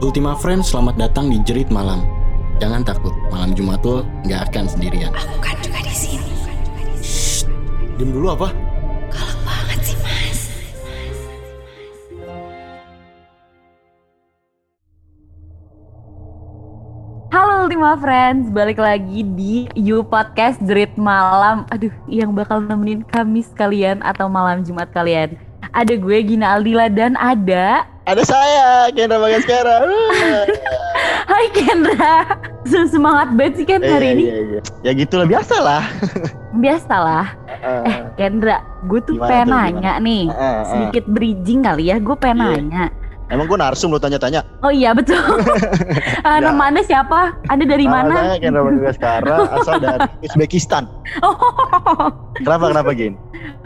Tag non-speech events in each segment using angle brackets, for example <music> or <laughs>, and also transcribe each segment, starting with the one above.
Ultima Friends, selamat datang di Jerit Malam. Jangan takut, malam Jumat lo nggak akan sendirian. Aku kan juga di sini. Shh, diem dulu apa? Galak banget sih mas. Halo Ultima Friends, balik lagi di You Podcast Jerit Malam. Aduh, yang bakal nemenin Kamis kalian atau malam Jumat kalian. Ada gue Gina Aldila dan ada Ada saya, Kendra Bagaskara. <laughs> Hai Kendra. Se- Semangat banget sih Ken hari Iya, ini. iya, iya. Ya gitulah biasalah. Biasalah. Eh Kendra, gue tuh Gimana pengen tuh, nanya nih. Eh, eh. Sedikit bridging kali ya, gue pengen Iya. nanya. Emang gue narsum lo tanya-tanya. Oh iya betul. <laughs> Ah, Ya. Nama anda siapa? Anda dari Nama mana? Saya Kendra Bagaskara, asal dari <laughs> Uzbekistan. Oh, Kenapa, kenapa, Gin?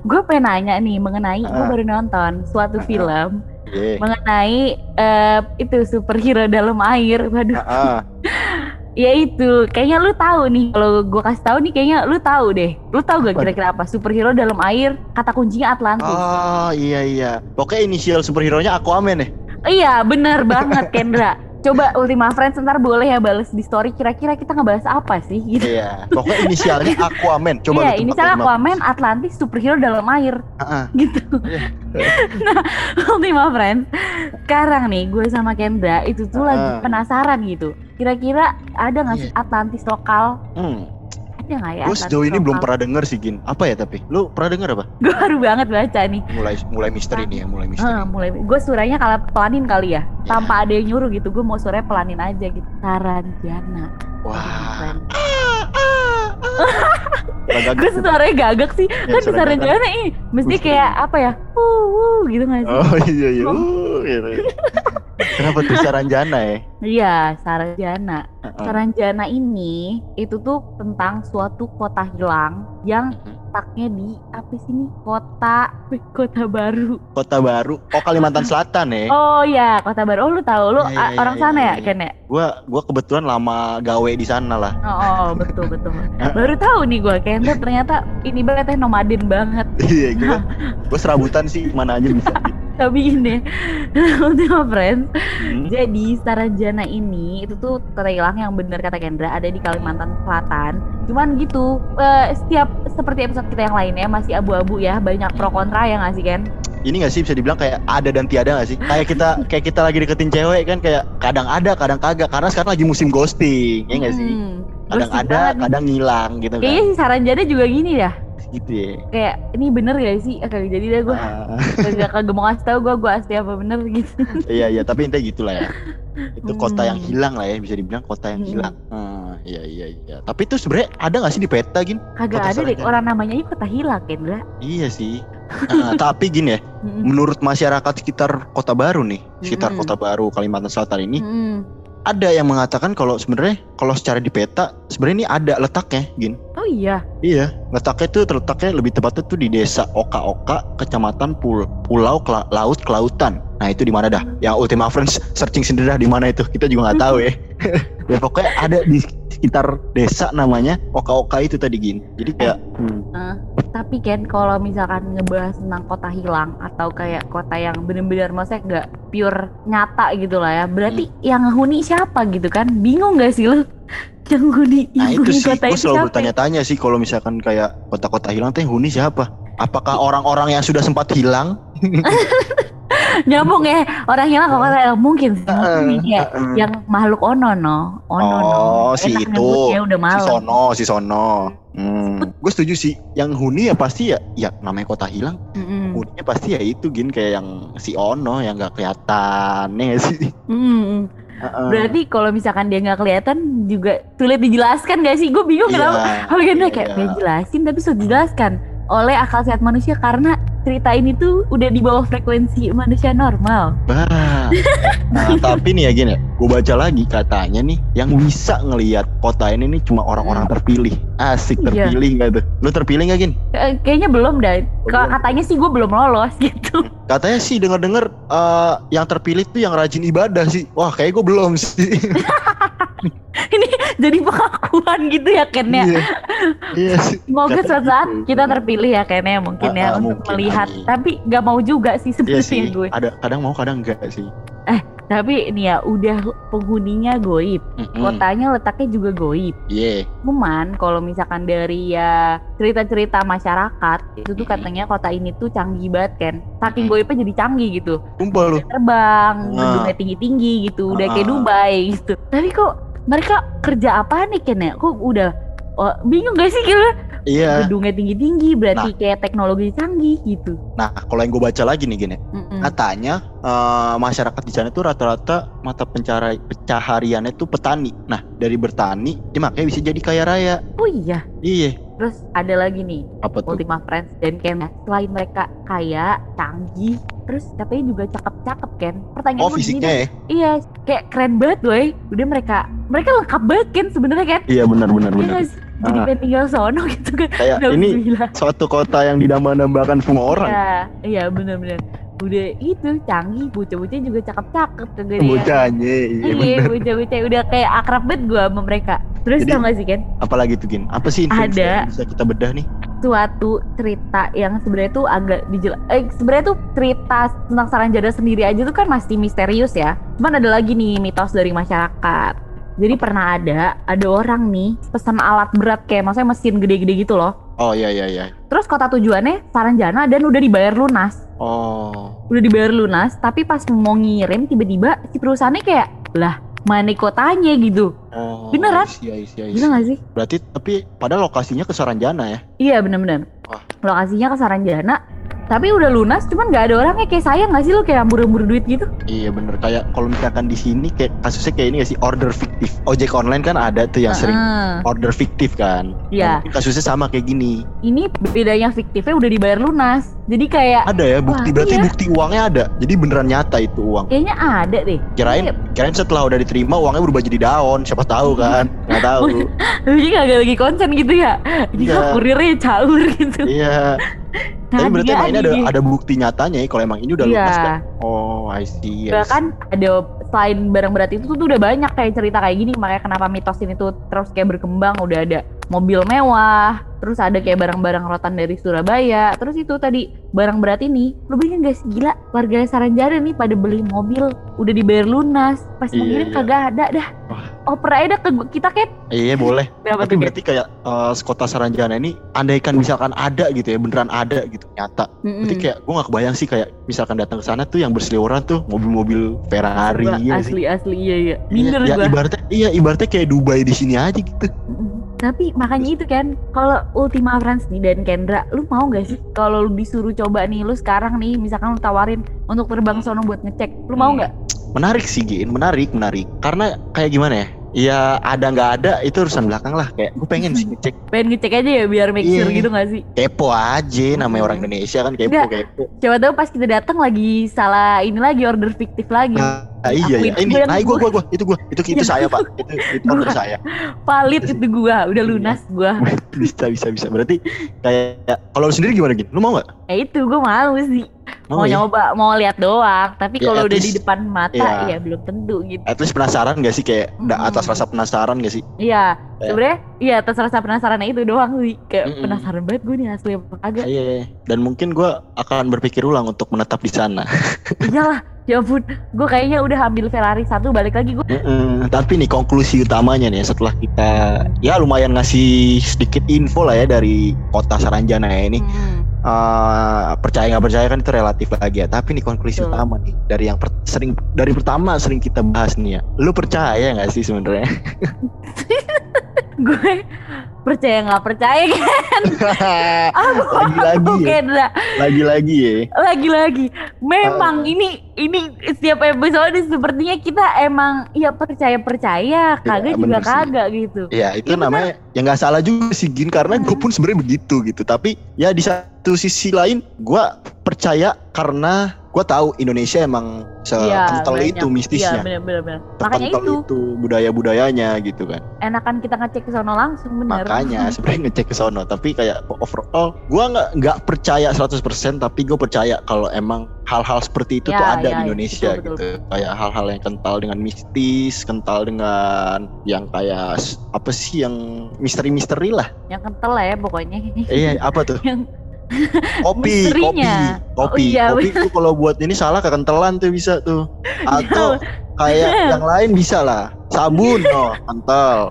gue pengen nanya nih mengenai gue Ah. baru nonton suatu Ah. film Mengenai eh, itu superhero dalam air. Waduh, ah. <laughs> ya itu. Kayaknya lu tahu nih. Kalau gue kasih tahu nih, kayaknya lu tahu deh. Lu tahu gak kira-kira apa? Superhero dalam air. Kata kuncinya Atlantis. Oh, iya, iya. Pokoknya inisial superhero-nya Aquaman ya? Iya, bener banget <laughs> Kendra. Coba Ultima Friends ntar boleh ya bales di story. Kira-kira kita ngebahas apa sih? Gitu. Iya. Pokoknya inisialnya <laughs> Aquaman. Coba Iya, lu ini tebak, salah Ultima. Aquaman, Atlantis, superhero dalam air. Ah. gitu. Iya. <laughs> nah, Ultima Friends, sekarang nih gue sama Kendra itu tuh lagi Ah. penasaran gitu. Kira-kira ada nggak sih Iya. Atlantis lokal? Hmm. Ada nggak ya? Gue sejauh ini belum pernah denger sih, Gin. Apa ya tapi? Lu pernah denger apa? Gue baru banget baca nih. Mulai mulai misteri nih ya, mulai misteri. Ah, mulai. Gue suaranya kalau pelanin kali ya, tanpa ada yang nyuruh gitu. Gue mau suaranya pelanin aja gitu. Saranjana. Wah. <laughs> Gue suaranya gagak sih. Ya, kan suara Saranjana ih, mesti kayak apa ya? Uh, uh gitu nggak sih? Oh iya iya. Uh, gitu. <laughs> Kenapa tuh Saranjana ya? Iya, Saranjana. Heeh. Saranjana ini itu tuh tentang suatu kota hilang yang letaknya di apa sih nih? Kota wih, kota baru. Kota Baru. Oh Kalimantan Selatan ya. Oh ya, kota baru. Oh lu tahu lu Iya, a- iya, orang iya, sana iya, ya, iya. Ken ya? Gua gua kebetulan lama gawe di sana lah. Oh, oh, betul betul. Baru tahu nih gue, Ken ternyata ini banget ya nomaden banget. Iya, gua gua serabutan sih mana aja bisa. <laughs> Tapi ini Ultima <laughs> Friends. Hmm. Jadi Saranjana ini itu tuh kota hilang yang bener kata Kendra ada di Kalimantan Selatan. Cuman gitu, eh, setiap seperti episode kita yang lainnya masih abu-abu ya, banyak pro kontra ya nggak sih Ken? Ini gak sih bisa dibilang kayak ada dan tiada gak sih? Kayak kita <laughs> kayak kita lagi deketin cewek kan kayak kadang ada, kadang kagak. Karena sekarang lagi musim ghosting, ya gak sih? Hmm, Kadang ada, nih. kadang ngilang gitu Kayaknya kan. si Saranjana juga gini dah. Gitu ya. Kayak ini bener gak sih? Oke, jadi deh gue Ah, <laughs> gak kagak mau kasih tau gue gue asli apa bener gitu. iya iya, tapi intinya gitulah ya. Itu kota yang Hmm. hilang lah ya, bisa dibilang kota yang Hmm. hilang. Ah, iya iya iya. Tapi itu sebenarnya ada gak sih di peta gin? Kagak ada deh orang namanya aja kota hilang Kendra. Iya sih. Nah, <laughs> tapi gini ya, Mm-mm. menurut masyarakat sekitar Kota Baru nih, sekitar Mm-mm. Kota Baru Kalimantan Selatan ini ada yang mengatakan kalau sebenarnya kalau secara di peta sebenarnya ini ada letaknya, Gin. Oh iya. Iya, letaknya itu terletaknya lebih tepatnya tuh di desa Oka-Oka, kecamatan Pul Pulau Kela- Laut Kelautan. Nah itu di mana dah? Yang Ultima Friends searching sendiri dah di mana itu? Kita juga nggak tahu ya. <laughs> ya pokoknya ada di sekitar desa namanya Oka-Oka itu tadi Gin. Jadi kayak hmm, Eh, tapi Ken kalau misalkan ngebahas tentang kota hilang atau kayak kota yang bener-bener maksudnya nggak pure nyata gitu lah ya berarti Hmm. yang huni siapa gitu kan bingung gak sih lu yang huni Nah yang itu huni sih, kota itu selalu siapa ya? bertanya-tanya sih kalau misalkan kayak kota-kota hilang teh huni siapa? Apakah orang-orang yang sudah sempat hilang? <laughs> nyambung ya orang hilang kok kota hilang mungkin sih mungkin ya heeh. yang makhluk ono no ono no Oh, si Enak itu. udah Si Sono, si Sono. Hmm. Gue setuju sih. Yang huni ya pasti ya, ya namanya kota hilang. Mm-mm. Huninya pasti ya itu gin kayak yang si Ono yang nggak kelihatan, ya sih. Mm-mm. Heeh. berarti kalau misalkan dia nggak kelihatan juga sulit dijelaskan gak sih? Gue bingung Iya, kenapa. Kalau iya, kayak pengen jelasin tapi sudah dijelaskan oleh akal sehat manusia karena cerita ini tuh udah di bawah frekuensi manusia normal. Bah. <laughs> Nah, tapi nih ya gini, gue baca lagi katanya nih yang bisa ngelihat kota ini nih cuma orang-orang terpilih. Asik Iya. terpilih nggak tuh? Lu terpilih nggak gin? Kayaknya belum dah. Belum. katanya sih gue belum lolos <laughs> gitu. Katanya sih denger-denger eh, yang terpilih tuh yang rajin ibadah sih. Wah kayak gue belum sih. <laughs> ini jadi pengakuan gitu ya Ken ya. Iya. Iya sih. Semoga suatu saat gitu. kita terpilih ya Ken ya mungkin Ah, ya ah, untuk mungkin, melihat. amin. Tapi gak mau juga sih Iya sebenarnya sih. gue. Ada kadang mau kadang enggak sih. Tapi ini ya udah penghuninya goib, Mm-mm. kotanya letaknya juga goib. Iya. Cuman kalau misalkan dari ya cerita-cerita masyarakat itu tuh katanya kota ini tuh canggih banget kan. Saking Mm-mm. goibnya jadi canggih gitu. Sumpah lu. Terbang, Ah. gedungnya tinggi-tinggi gitu, udah kayak Ah. Dubai gitu. Tapi kok mereka kerja apa nih Ken ya? Kok udah oh, bingung gak sih kira Iya. gedungnya tinggi-tinggi berarti kayak teknologi canggih gitu. Nah, kalau yang gue baca lagi nih gini, Mm-mm. katanya eh, masyarakat di sana tuh rata-rata mata pencara pencahariannya tuh petani. Nah, dari bertani dia makanya bisa jadi kaya raya. Oh iya. Iya. Terus ada lagi nih Apa tuh? Ultima Friends dan Ken selain mereka kaya, canggih, terus katanya juga cakep-cakep Ken. Pertanyaan Oh, gue gini fisiknya ya? Iya, kayak keren banget boy. Udah mereka mereka lengkap banget kan sebenarnya kan? Iya, benar benar Iya nggak sih? Jadi Ah. pengen tinggal sono gitu kan. Kayak Udah ini gila. suatu kota yang didambah-dambahkan semua orang. Iya, iya benar-benar. Udah itu canggih, bocah-bocah juga cakep-cakep yang- Bocahnya, iya Iya, benar. bocah-bocah udah kayak akrab banget gua sama mereka. Terus Jadi- tau gak sih Ken? Apalagi tuh Gin? Apa sih Ada. yang bisa kita bedah nih? Suatu cerita yang sebenarnya tuh agak dijel eh sebenarnya tuh cerita tentang Saranjana sendiri aja tuh kan masih misterius ya. Cuman ada lagi nih mitos dari masyarakat. Jadi pernah ada, ada orang nih pesan alat berat kayak maksudnya mesin gede-gede gitu loh. Oh iya iya iya. Terus kota tujuannya Saranjana dan udah dibayar lunas. Oh. Udah dibayar lunas, tapi pas mau ngirim tiba-tiba si perusahaannya kayak, lah mana kotanya gitu. Oh. Beneran? Iya iya iya. Gila gak sih? Berarti tapi padahal lokasinya ke Saranjana ya. Iya bener-bener. Wah. Lokasinya ke Saranjana, tapi udah lunas, cuman nggak ada orangnya kayak sayang gak sih lu kayak ambur-ambur duit gitu? Iya bener kayak kalau misalkan di sini kayak kasusnya kayak ini gak sih order fiktif. Ojek online kan ada tuh yang sering Heeh. order fiktif kan. Iya. Mungkin kasusnya sama kayak gini. Ini bedanya fiktifnya udah dibayar lunas, jadi kayak Ada ya bukti Wah, berarti iya. bukti uangnya ada. Jadi beneran nyata itu uang. kayaknya ada deh. Kirain kirain setelah udah diterima uangnya berubah jadi daun. Siapa tahu kan? Nggak tahu. <laughs> Tapi kagak lagi konsen gitu ya? Jadi Iya. kurirnya caur gitu. iya. <laughs> Tapi berarti emang ini ada ada bukti nyatanya ya kalau emang ini udah Iya. lunas kan? Oh, I see. Bahkan ada selain barang berat itu tuh udah banyak kayak cerita kayak gini makanya kenapa mitos ini tuh terus kayak berkembang udah ada mobil mewah terus ada kayak barang-barang rotan dari Surabaya terus itu tadi barang berat ini lu bayangin sih gila warga Saranjana nih pada beli mobil udah dibayar lunas pas Iya, mau ngirim iya. kagak ada dah Wah. oper aja dah ke kita kan Iya boleh. <laughs> berapa Tapi tuh berarti kayak eh, kota Saranjana ini andaikan misalkan ada gitu ya, beneran ada gitu nyata. Mm-mm. Berarti kayak gue gak kebayang sih kayak misalkan datang ke sana tuh yang berseliweran tuh mobil-mobil Ferrari Gua iya sih. asli asli iya iya Iya, minder ya, gua ibaratnya iya ibaratnya kayak Dubai di sini aja gitu. Mm-mm. Tapi makanya itu kan kalau Ultima Friends nih dan Kendra, lu mau gak sih kalau lu disuruh coba nih lu sekarang nih misalkan lu tawarin untuk terbang sono buat ngecek, lu mau Hmm. nggak? Menarik sih Gin, menarik, menarik. Karena kayak gimana ya? Ya ada nggak ada itu urusan belakang lah. Kayak gue pengen sih ngecek <laughs> Pengen ngecek aja ya biar make sure Iya. gitu gak sih? kepo aja namanya orang Indonesia kan kepo Nggak. kepo. Siapa tahu pas kita datang lagi salah ini lagi order fiktif lagi. Nah, iya Akuin iya ini nah gua- gua gua itu gua itu itu Iya. saya pak <laughs> itu itu Gua- saya Valid Iya itu gua, udah lunas gua. <laughs> bisa bisa bisa berarti kayak kalau lu sendiri gimana gitu lu mau nggak Ya itu gua mau sih. Mau, mau ya nyoba, mau lihat doang. Tapi Ya, kalau udah di depan mata iya. ya belum tentu gitu. at least penasaran gak sih kayak Hmm. atas rasa penasaran gak sih Iya, Ya. sebenarnya iya atas rasa penasarannya itu doang sih. Kayak Mm-mm. penasaran banget gue nih asli apa kagak. iya dan mungkin gua akan berpikir ulang untuk menetap di sana Iyalah, <laughs> ya ampun. Gue kayaknya udah ambil Ferrari satu balik lagi gue. Mm-mm. tapi nih konklusi utamanya nih setelah kita ya lumayan ngasih sedikit info lah ya dari kota Saranjana ya ini Hmm. Eh, percaya nggak percaya kan itu relatif lagi ya tapi nih konklusi Betul. utama nih dari yang per- sering dari pertama sering kita bahas nih ya lu percaya nggak sih sebenarnya <laughs> gue percaya nggak percaya kan? <laughs> Aku lagi-lagi ya lagi-lagi ya Lagi-lagi. Memang ini ini setiap episode sepertinya kita emang ya percaya percaya, kagak juga bener sih. kagak gitu. ya itu benar. namanya ya nggak salah juga sih Gin karena gue Hmm. pun sebenarnya begitu gitu tapi ya di satu sisi lain gue percaya karena gue tahu Indonesia emang sekental banyak. itu mistisnya Iya benar-benar. benar. Makanya sekental itu itu budaya-budayanya gitu kan enakan kita ngecek ke sono langsung bener. makanya <laughs> sebenarnya ngecek ke sono tapi kayak overall gua nggak nggak percaya 100% tapi gue percaya kalau emang hal-hal seperti itu Ya, tuh ada ya, di Indonesia betul, betul. gitu kayak hal-hal yang kental dengan mistis kental dengan yang kayak apa sih yang misteri-misteri lah Yang kental lah ya pokoknya. iya apa tuh <laughs> yang <laughs> Kopi, kopi, kopi. Oh, iya, kopi itu kalau buat ini salah kekentelan tuh bisa tuh. <laughs> Atau kayak yang lain bisa lah. Sabun, oh, kental. <laughs>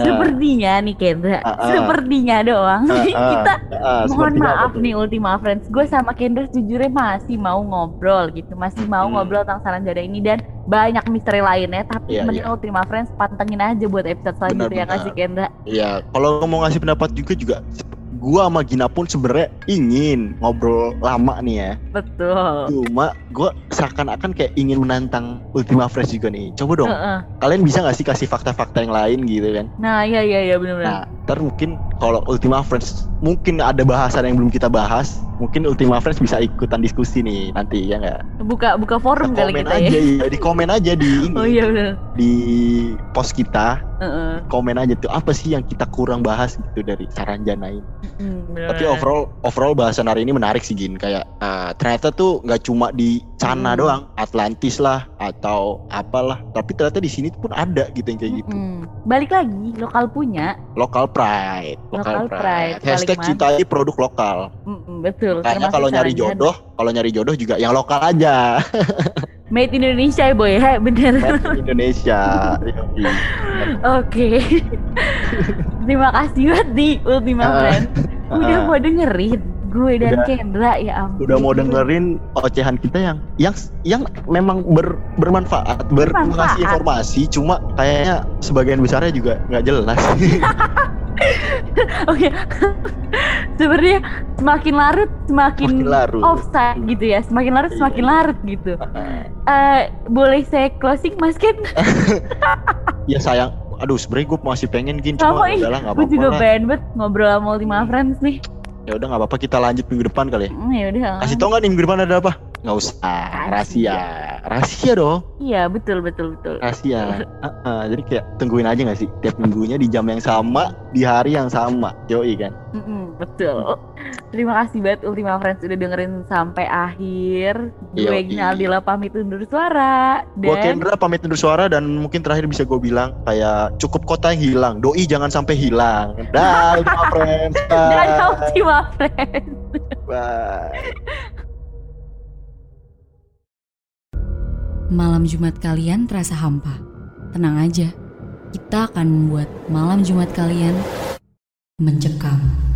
Sepertinya nih Kendra, Ah, ah. sepertinya doang. eh, eh, Kita eh, mohon maaf nih Ultima Friends, gue sama Kendra sejujurnya masih mau ngobrol gitu, masih mau Hmm. ngobrol tentang saran jada ini dan banyak misteri lainnya. Tapi Iya, mending Ultima Friends pantengin aja buat episode selanjutnya ya kasih Kendra. Iya, kalau mau ngasih pendapat juga juga gua sama Gina pun sebenarnya ingin ngobrol lama nih ya. Betul. Cuma gua seakan-akan kayak ingin menantang Ultima Fresh juga nih. Coba dong, Heeh. kalian bisa gak sih kasih fakta-fakta yang lain gitu kan? Nah, iya iya iya benar-benar. Nah, ntar mungkin kalau Ultima Friends mungkin ada bahasan yang belum kita bahas, mungkin Ultima Friends bisa ikutan diskusi nih nanti ya nggak? buka buka forum kali komen kita aja ya. ya, di komen aja di <laughs> ini, Oh iya benar. di post kita, Heeh. komen aja tuh apa sih yang kita kurang bahas gitu dari saran janain. Hmm. Tapi overall overall bahasan hari ini menarik sih Gin kayak ah, ternyata tuh nggak cuma di sana Hmm. doang, Atlantis lah atau apalah, tapi ternyata di sini pun ada gitu yang kayak gitu. Mm-mm. Balik lagi, lokal punya. Local pride, Local pride, Hashtag paling cintai produk lokal. Mm-mm, betul. Makanya termasuk kalau nyari jodoh, kalau nyari jodoh juga yang lokal aja. <laughs> Made in Indonesia ya boy, Heh, bener. Made in Indonesia. <laughs> Yoi. Oke. Terima kasih banget di Ultima Ah, Friends. Udah ah. mau dengerin gue dan Udah. Kendra ya ampun. Udah mau dengerin ocehan kita yang yang yang memang ber, bermanfaat, ber, Bermanfaat. informasi, cuma kayaknya sebagian besarnya juga nggak jelas. <laughs> Oke. Sebenarnya semakin larut semakin, Semakin larut. offside gitu ya. Semakin larut Iya, semakin iya. larut gitu. Eh boleh saya closing Mas Ken? <laughs> ya sayang, aduh sebenarnya gue masih pengen gini, cuma udahlah nggak Gue apa-apa juga lah. pengen banget ngobrol sama Ultima Friends nih. Ya udah nggak apa-apa kita lanjut minggu depan kali ya. Hmm, ya udah. Kasih tau nggak nih minggu depan ada apa? Nggak usah, rahasia, rahasia dong. Iya betul betul betul. rahasia. Heeh, jadi kayak tungguin aja gak sih tiap minggunya di jam yang sama, di hari yang sama. Yoi kan. Mm-mm, betul. Terima kasih banget Ultima Friends udah dengerin sampai akhir. Gue Yoi. Gina Aldila pamit undur suara dan Kendra pamit undur suara dan mungkin terakhir bisa gue bilang kayak cukup kota yang hilang. Doi jangan sampai hilang. Dah, Ultima <laughs> Friends. dan. Ultima Friends. Bye. Malam Jumat kalian terasa hampa. Tenang aja, kita akan membuat malam Jumat kalian mencekam.